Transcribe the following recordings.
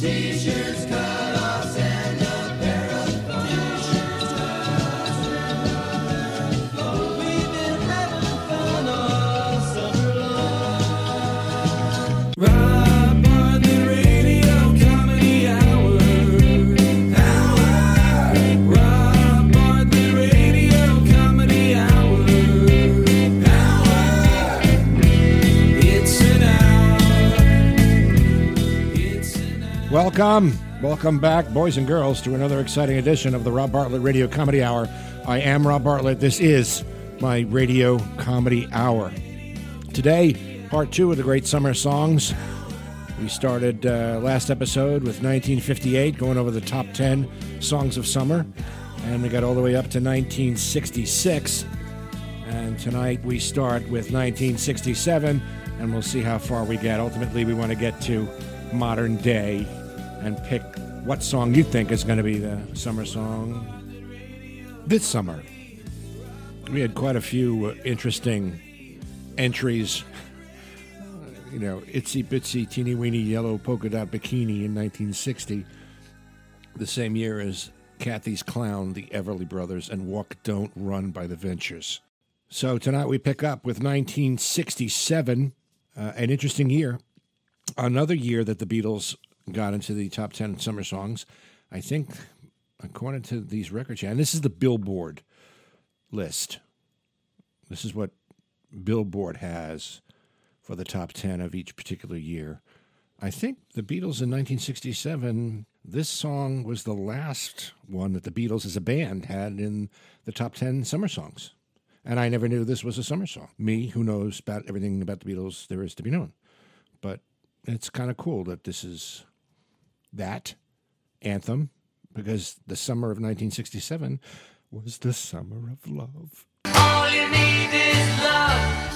Teachers come. Welcome, welcome back, boys and girls, to another exciting edition of the Rob Bartlett Radio Comedy Hour. I am Rob Bartlett. This is my Radio Comedy Hour. Today, part two of the great summer songs. We started uh, last episode with 1958, going over the top 10 songs of summer, and we got all the way up to 1966. And tonight we start with 1967, and we'll see how far we get. Ultimately, we want to get to modern day and pick what song you think is going to be the summer song this summer. We had quite a few interesting entries. You know, itsy bitsy teeny weeny yellow polka dot bikini in 1960, the same year as Cathy's Clown, the Everly Brothers, and Walk Don't Run by the Ventures. So tonight we pick up with 1967, uh, an interesting year. Another year that the Beatles got into the top 10 summer songs. I think, according to these records, and this is the Billboard list. This is what Billboard has for the top 10 of each particular year. I think the Beatles in 1967, this song was the last one that the Beatles as a band had in the top 10 summer songs. And I never knew this was a summer song. Me, who knows about everything about the Beatles there is to be known. But it's kind of cool that this is that anthem because the summer of 1967 was the summer of love. All you need is love.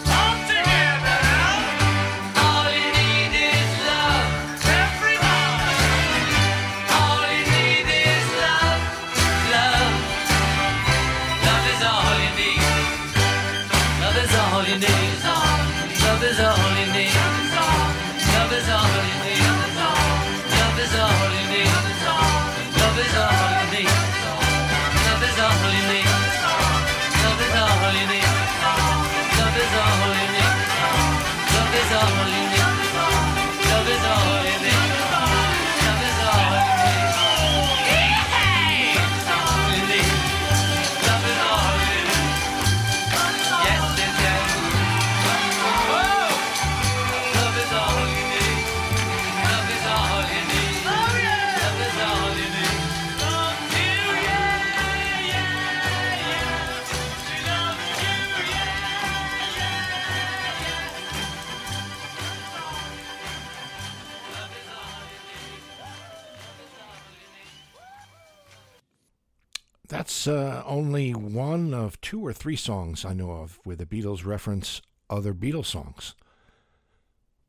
Only one of two or three songs I know of where the Beatles reference other Beatles songs.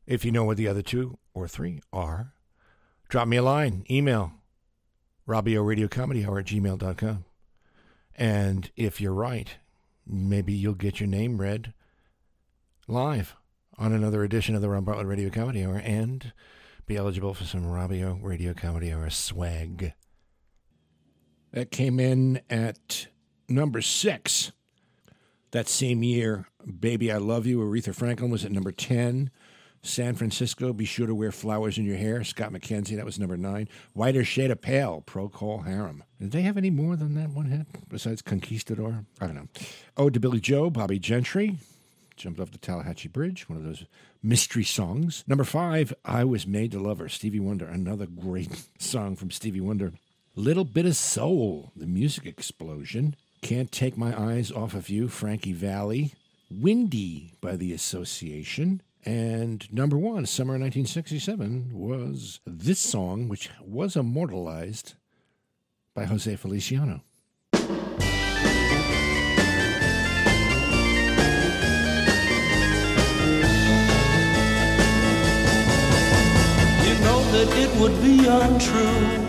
If you know what the other two or three are, drop me a line, email, Robio Radio Comedy Hour at gmail.com. And if you're right, maybe you'll get your name read live on another edition of the Rob Bartlett Radio Comedy Hour and be eligible for some Robio Radio Comedy Hour swag. That came in at number six. That same year, Baby I Love You, Aretha Franklin was at number 10. San Francisco, Be Sure to Wear Flowers in Your Hair, Scott McKenzie, that was number nine. Whiter Shade of Pale, Procol Harum. Did they have any more than that one hit besides Conquistador? I don't know. Ode to Billie Joe, Bobbie Gentry, jumped off the Tallahatchie Bridge, one of those mystery songs. Number five, I Was Made to Love Her, Stevie Wonder, another great song from Stevie Wonder. Little Bit of Soul, the music explosion. Can't Take My Eyes Off of You, Frankie Valli. Windy by the Association. And number one, summer 1967, was this song, which was immortalized by Jose Feliciano. You know that it would be untrue.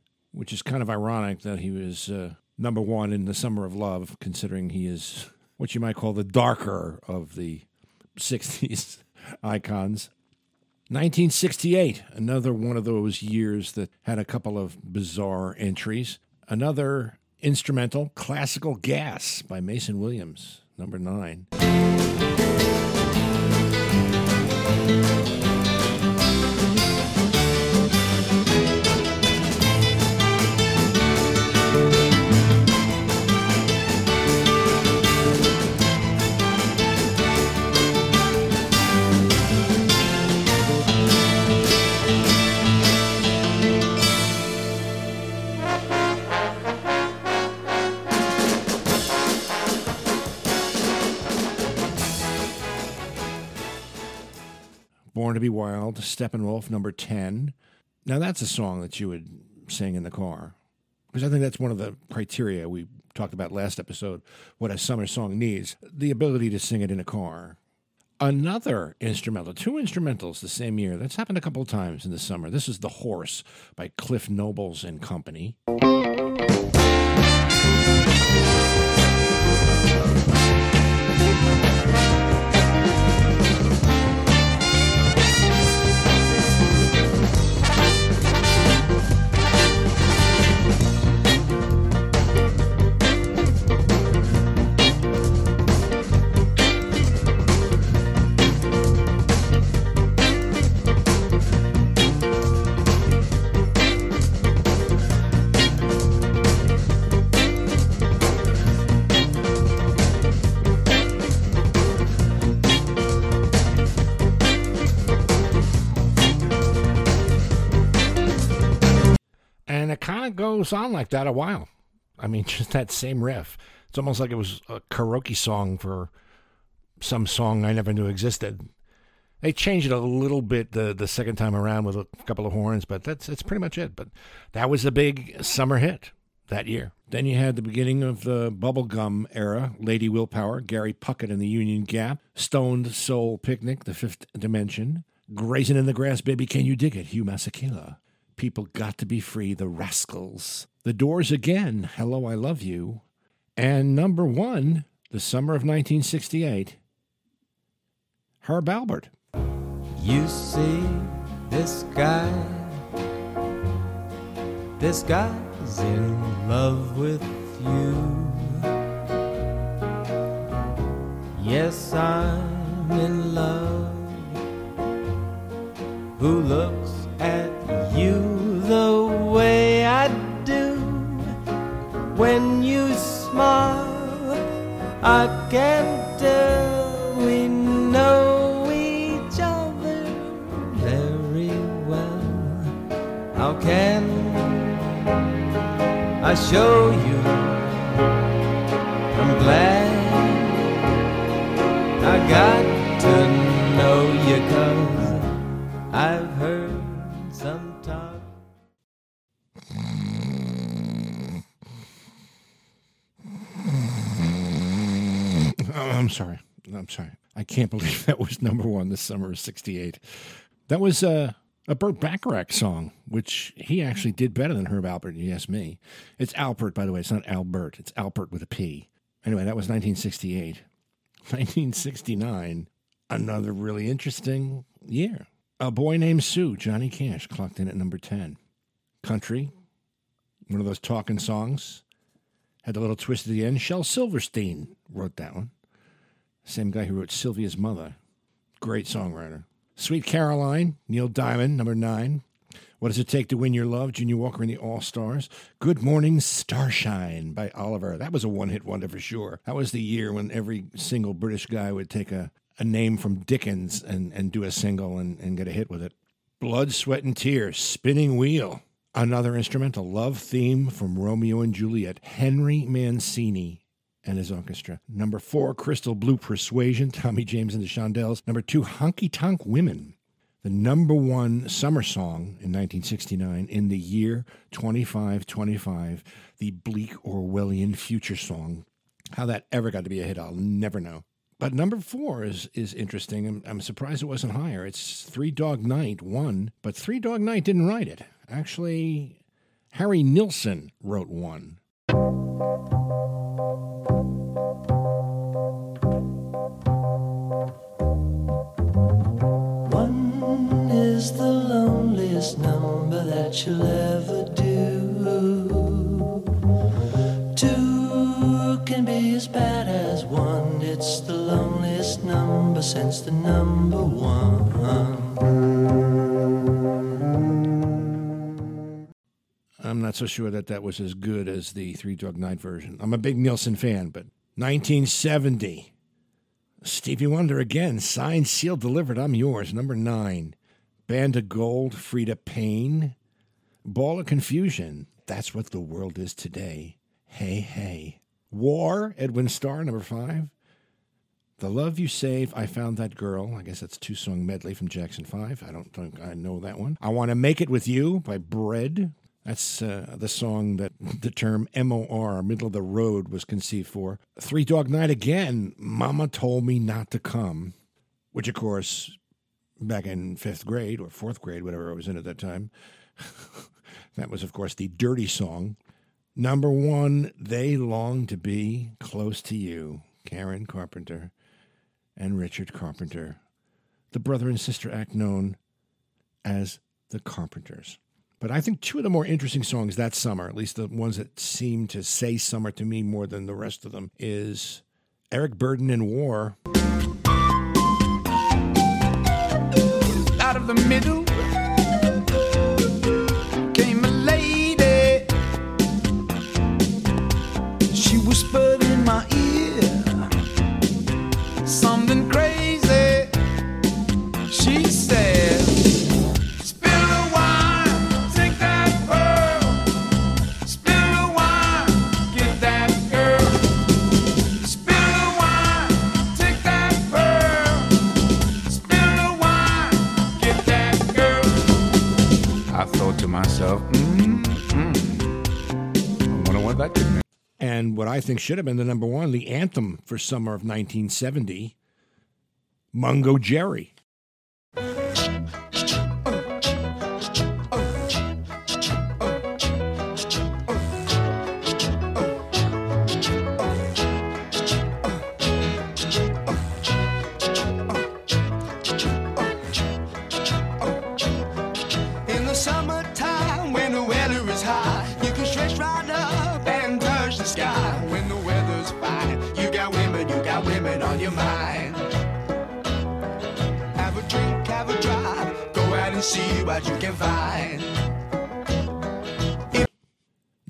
which is kind of ironic that he was uh, number one in the Summer of Love, considering he is what you might call the darker of the 60s icons. 1968, another one of those years that had a couple of bizarre entries. Another instrumental, Classical Gas by Mason Williams, number nine. Be Wild, Steppenwolf, number 10. Now, that's a song that you would sing in the car. Because I think that's one of the criteria we talked about last episode what a summer song needs the ability to sing it in a car. Another instrumental, two instrumentals the same year. That's happened a couple of times in the summer. This is The Horse by Cliff Nobles and Company. Kind of goes on like that a while. I mean, just that same riff. It's almost like it was a karaoke song for some song I never knew existed. They changed it a little bit the the second time around with a couple of horns, but that's that's pretty much it. But that was a big summer hit that year. Then you had the beginning of the bubblegum era, Lady Willpower, Gary Puckett and the Union Gap, Stoned Soul Picnic, The Fifth Dimension, Grazing in the Grass, Baby Can You Dig It, Hugh Masekela, People Got to Be Free, The Rascals, The Doors Again, Hello, I Love You, and number one, the summer of 1968, Herb Albert. You see, this guy, this guy's in love with you. Yes, I'm in love. Who looks show you? I'm glad I got to know you 'cause I've heard some talk. Oh, I'm sorry. I'm sorry. I can't believe that was number one this summer of 68. That was uh, a Burt Bacharach song, which he actually did better than Herb Alpert, you ask me. It's Alpert, by the way. It's not Albert. It's Alpert with a P. Anyway, that was 1968. 1969, another really interesting year. A Boy Named Sue, Johnny Cash, clocked in at number 10. Country, one of those talking songs. Had a little twist at the end. Shel Silverstein wrote that one. Same guy who wrote Sylvia's Mother. Great songwriter. Sweet Caroline, Neil Diamond, number nine. What Does It Take to Win Your Love, Junior Walker and the All Stars. Good Morning Starshine by Oliver. That was a one hit wonder for sure. That was the year when every single British guy would take a, a name from Dickens and, and do a single and, and get a hit with it. Blood, Sweat, and Tears, Spinning Wheel. Another instrumental, love theme from Romeo and Juliet, Henry Mancini and his orchestra. Number four, Crystal Blue Persuasion, Tommy James and the Shondells. Number two, Honky Tonk Women, the number one summer song in 1969 in the year 2525, the bleak Orwellian future song. How that ever got to be a hit, I'll never know. But number four is is interesting. I'm, I'm surprised it wasn't higher. It's Three Dog Night one, but Three Dog Night didn't write it. Actually, Harry Nilsson wrote one. Is the loneliest number that you'll ever do. Two can be as bad as one. It's the loneliest number since the number one. I'm not so sure that that was as good as the Three Dog Night version. I'm a big Nilsson fan, but 1970. Stevie Wonder again, signed, sealed, delivered. I'm yours. Number nine. Band of Gold, Freda Payne. Ball of Confusion. That's what the world is today. Hey, hey. War, Edwin Starr, number five. The Love You Save, I Found That Girl. I guess that's two song medley from Jackson 5. I don't think I know that one. I Want to Make It With You by Bread. That's uh, the song that the term MOR, middle of the road, was conceived for. Three Dog Night again, Mama Told Me Not to Come, which, of course, back in fifth grade or fourth grade, whatever I was in at that time, that was, of course, the dirty song. Number one, They Long to Be Close to You, Karen Carpenter and Richard Carpenter, the brother and sister act known as the Carpenters. But I think two of the more interesting songs that summer, at least the ones that seem to say summer to me more than the rest of them, is Eric Burdon and War. Of the middle I think should have been the number one, the anthem for summer of 1970, Mungo Jerry. See what you can find.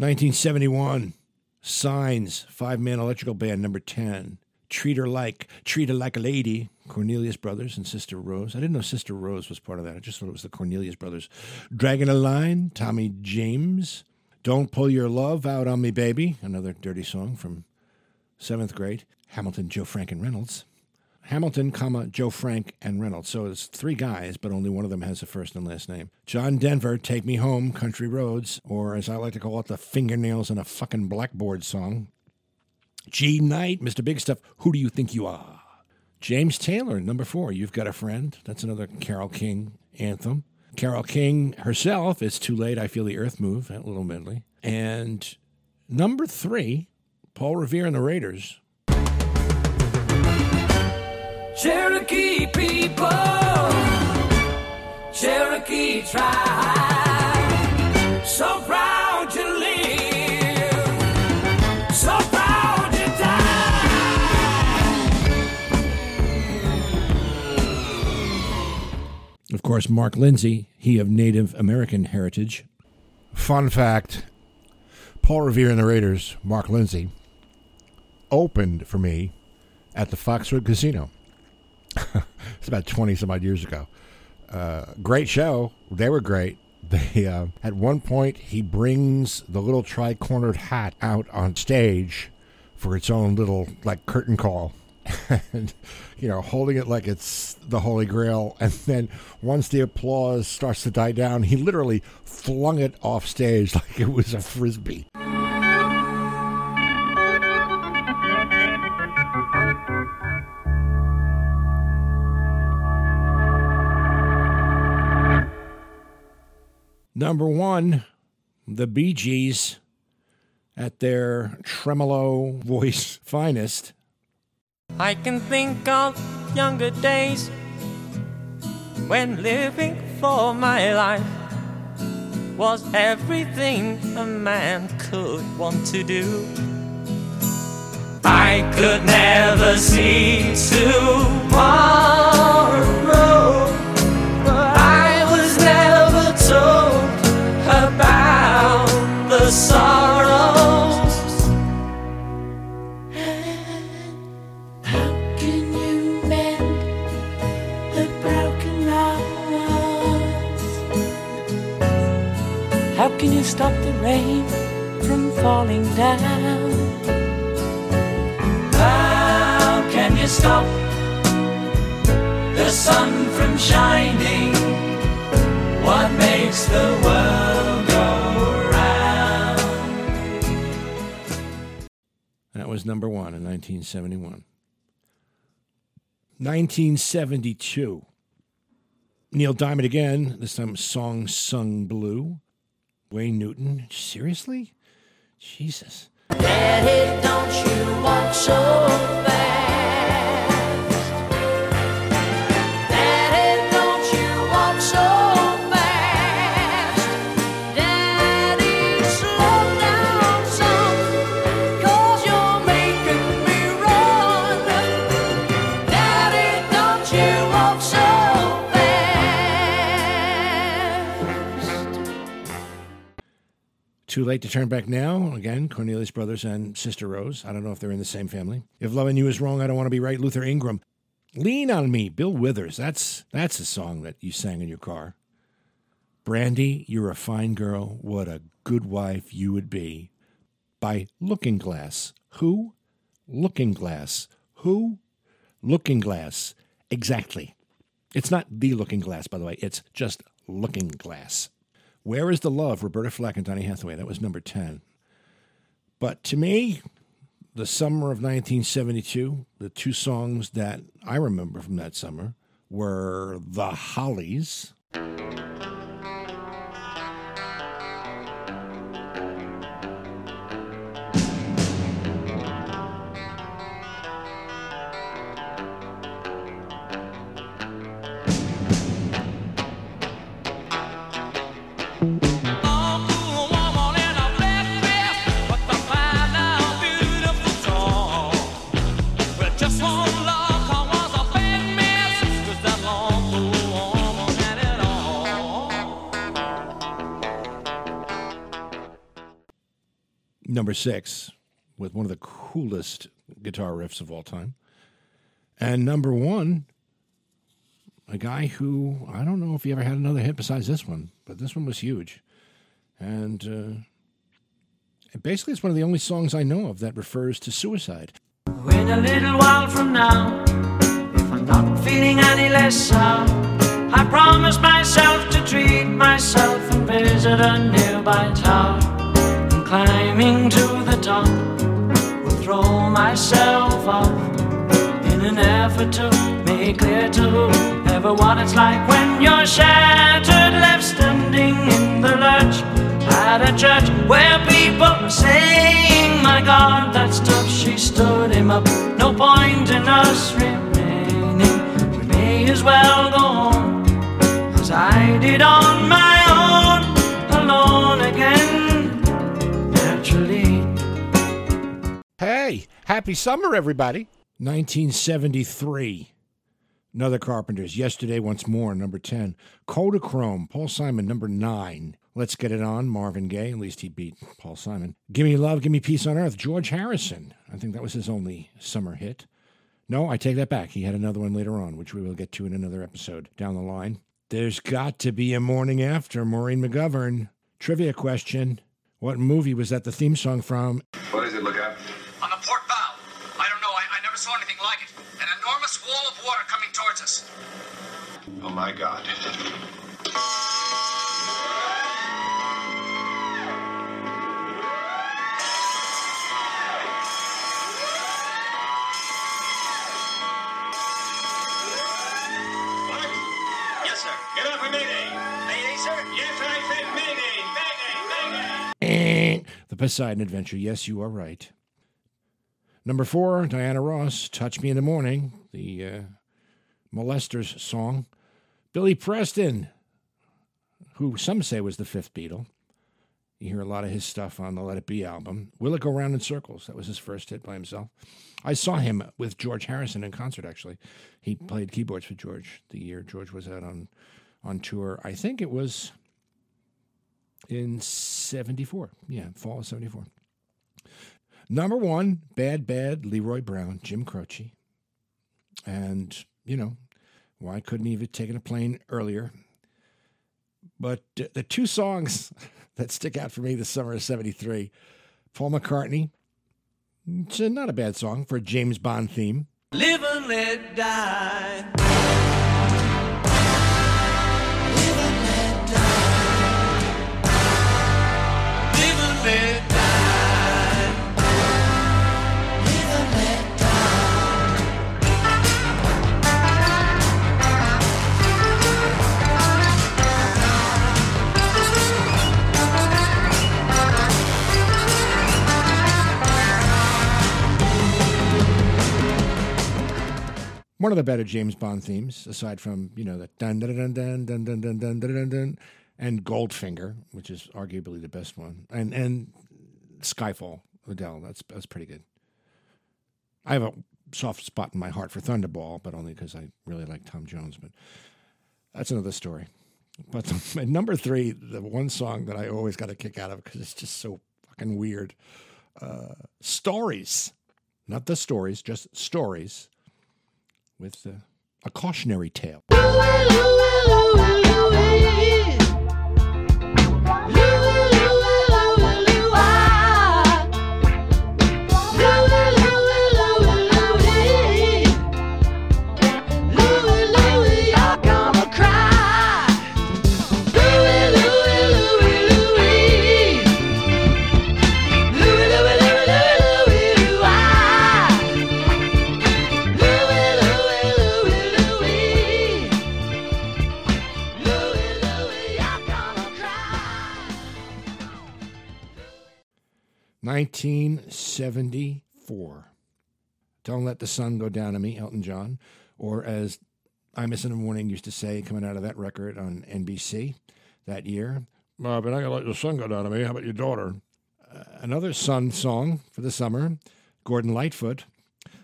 1971, Signs, five man electrical band, number 10. Treat Her Like, Treat Her Like a Lady, Cornelius Brothers and Sister Rose. I didn't know Sister Rose was part of that. I just thought it was the Cornelius Brothers. Dragging a Line, Tommy James. Don't Pull Your Love Out on Me, Baby, another dirty song from seventh grade. Hamilton, Joe Frank, and Reynolds. Hamilton, comma, Joe Frank, and Reynolds. So it's three guys, but only one of them has a first and last name. John Denver, Take Me Home, Country Roads, or as I like to call it, the fingernails in a fucking blackboard song. G Knight, Mr. Big Stuff, Who Do You Think You Are? James Taylor, number four, You've Got a Friend. That's another Carole King anthem. Carole King herself, It's Too Late, I Feel the Earth Move, that little medley. And number three, Paul Revere and the Raiders, Cherokee people, Cherokee tribe, so proud to live, so proud to die. Of course, Mark Lindsay, he of Native American heritage. Fun fact Paul Revere and the Raiders, Mark Lindsay, opened for me at the Foxwood Casino. it's about 20 some odd years ago. Uh, great show. They were great. They uh, At one point, he brings the little tri cornered hat out on stage for its own little like curtain call. and you know holding it like it's the holy grail and then once the applause starts to die down he literally flung it off stage like it was a frisbee Number one, the Bee Gees at their tremolo voice finest. I can think of younger days when living for my life was everything a man could want to do. I could never see tomorrow, stop the sun from shining? What makes the world was number one in 1971. 1972. Neil Diamond again, this time Song Sung Blue. Wayne Newton. Seriously? Jesus. Daddy, Too late to turn back now. Again, Cornelius Brothers and Sister Rose. I don't know if they're in the same family. If loving you is wrong, I don't want to be right. Luther Ingram. Lean on me, Bill Withers. That's that's a song that you sang in your car. Brandy, you're a fine girl. What a good wife you would be. By Looking Glass. Who? Looking Glass. Who? Looking Glass. Exactly. It's not the Looking Glass, by the way. It's just Looking Glass. Where is the Love? Roberta Flack and Donny Hathaway. That was number 10. But to me, the summer of 1972, the two songs that I remember from that summer were The Hollies. Number six, with one of the coolest guitar riffs of all time. And number one, a guy who I don't know if he ever had another hit besides this one, but this one was huge. And uh, basically, it's one of the only songs I know of that refers to suicide. When a little while from now, if I'm not feeling any less sour, I promise myself to treat myself and visit a nearby tower. Climbing to the top, will throw myself off in an effort to make clear to everyone what it's like when you're shattered, left standing in the lurch at a church where people are saying, My God, that's tough. She stood him up. No point in us remaining. We may as well go on as I did on my Hey, happy summer, everybody. 1973. Another Carpenters. Yesterday, once more, number 10. Kodachrome, Paul Simon, number 9. Let's Get It On, Marvin Gaye. At least he beat Paul Simon. Give Me Love, Give Me Peace on Earth, George Harrison. I think that was his only summer hit. No, I take that back. He had another one later on, which we will get to in another episode down the line. There's got to be a morning after, Maureen McGovern. Trivia question. What movie was that the theme song from? Saw anything like it. An enormous wall of water coming towards us. Oh my God. Yes, sir. Get up for Mayday. Mayday, sir? Yes, I said Mayday. Poseidon Adventure. Yes, you are right. Number four, Diana Ross, Touch Me in the Morning, the uh, Molesters song. Billy Preston, who some say was the fifth Beatle. You hear a lot of his stuff on the Let It Be album. Will It Go Round in Circles? That was his first hit by himself. I saw him with George Harrison in concert, actually. He played keyboards for George the year George was out on, on tour. I think it was in 74. Yeah, fall of 74. Number one, Bad Bad, Leroy Brown, Jim Croce. And, you know, why couldn't he have taken a plane earlier? But the two songs that stick out for me this summer of 73 Paul McCartney, it's not a bad song for a James Bond theme. Live and let die. One of the better James Bond themes, aside from, you know, the dun dun dun dun dun dun dun dun dun dun and Goldfinger, which is arguably the best one. And and Skyfall, Adele, that's that's pretty good. I have a soft spot in my heart for Thunderball, but only because I really like Tom Jones. But that's another story. But at number three, the one song that I always got a kick out of because it's just so fucking weird. Uh, stories, not the stories, just stories, with uh, a cautionary tale. Nineteen seventy four. Don't let the sun go down on me, Elton John, or as Imus in the Morning used to say, coming out of that record on NBC that year. Uh, but I gotta let the sun go down on me. How about your daughter? Uh, another sun song for the summer. Gordon Lightfoot.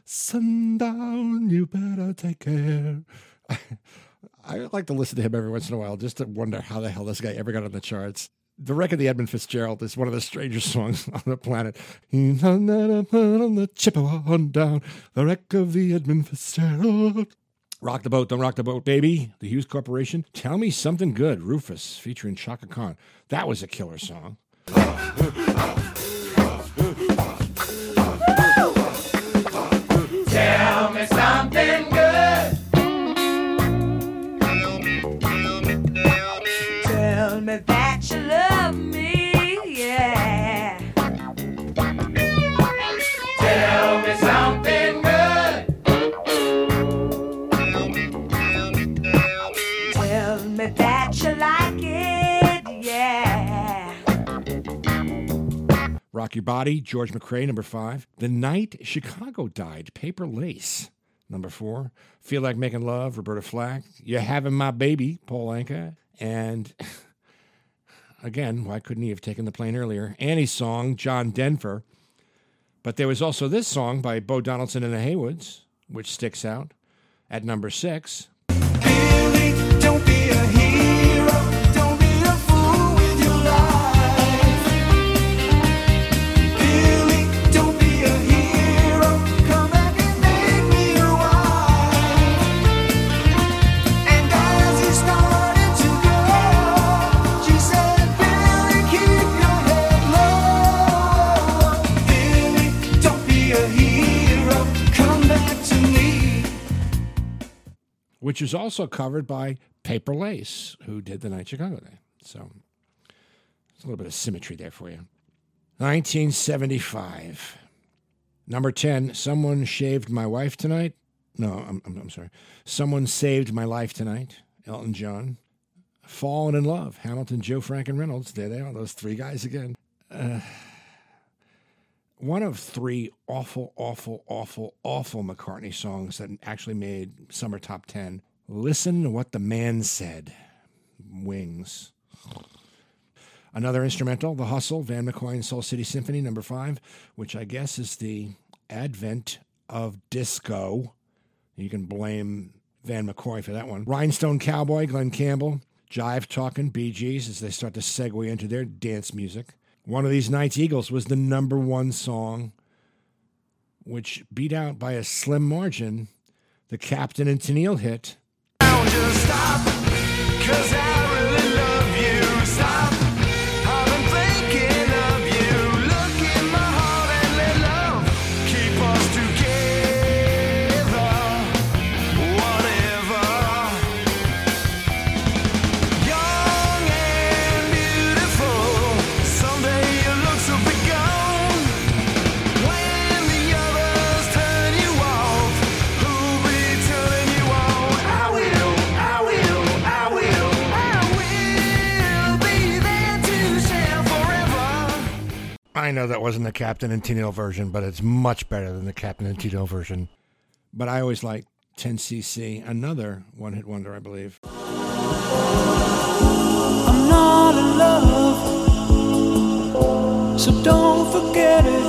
Sundown, you better take care. I like to listen to him every once in a while just to wonder how the hell this guy ever got on the charts. The wreck of the Edmund Fitzgerald is one of the strangest songs on the planet. On the Chippewa on down, the wreck of the Edmund Fitzgerald. Rock the boat, don't rock the boat, baby. The Hues Corporation. Tell me something good. Rufus featuring Chaka Khan. That was a killer song. Rock Your Body, George McCrae, number five. The Night Chicago Died, Paper Lace, number four. Feel Like Making Love, Roberta Flack. You're Having My Baby, Paul Anka. And again, why couldn't he have taken the plane earlier? Annie's song, John Denver. But there was also this song by Bo Donaldson and the Heywoods, which sticks out at number six. Billy, which is also covered by Paper Lace, who did the Night Chicago Day. So it's a little bit of symmetry there for you. 1975. Number 10, Someone Shaved My Wife Tonight. No, I'm, I'm, I'm sorry. Someone Saved My Life Tonight. Elton John. Fallen in Love. Hamilton, Joe Frank, and Reynolds. There they are, those three guys again. Uh, one of three awful, awful, awful, awful McCartney songs that actually made summer top 10. Listen to what the man said. Wings. Another instrumental, The Hustle, Van McCoy and Soul City Symphony, number five, which I guess is the advent of disco. You can blame Van McCoy for that one. Rhinestone Cowboy, Glen Campbell, Jive Talking, Bee Gees, as they start to segue into their dance music. One of these nights, Eagles was the number one song, which beat out by a slim margin the Captain and Tennille hit. I know that wasn't the Captain and Tennille version, but it's much better than the Captain and Tennille version. But I always like 10cc, another one hit wonder, I believe. I'm not in love, so don't forget it.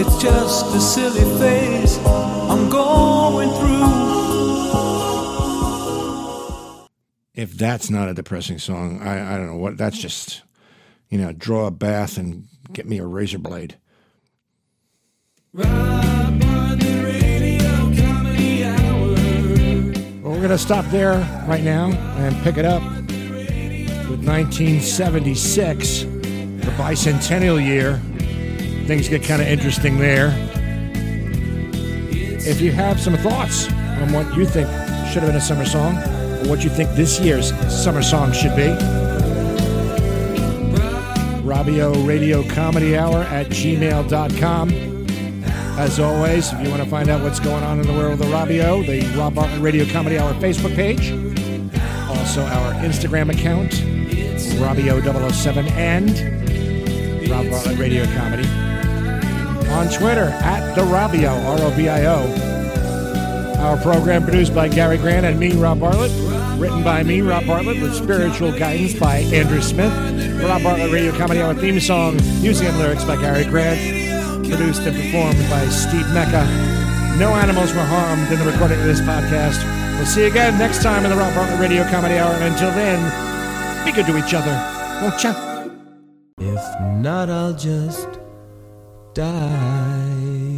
It's just a silly phase I'm going through. If that's not a depressing song, I, I don't know what. That's just, you know, draw a bath and get me a razor blade. Well, we're going to stop there right now and pick it up with 1976, the bicentennial year. Things get kind of interesting there. If you have some thoughts on what you think should have been a summer song, or what you think this year's summer song should be, Robio Radio Comedy Hour at gmail.com. As always, if you want to find out what's going on in the world of the Robio, the Rob Bartlett Radio Comedy Hour Facebook page, also our Instagram account, Robio007 and Rob Bartlett Radio Comedy. On Twitter, at The Robio, R O B I O. Our program produced by Gary Grant and me, Rob Bartlett. Written by me, Rob Bartlett, with spiritual guidance by Andrew Smith. Rob Bartlett Radio Comedy Hour theme song, music and lyrics by Gary Grant. Produced and performed by Steve Mecca. No animals were harmed in the recording of this podcast. We'll see you again next time in the Rob Bartlett Radio Comedy Hour. And until then, be good to each other. Won't ya? If not, I'll just die.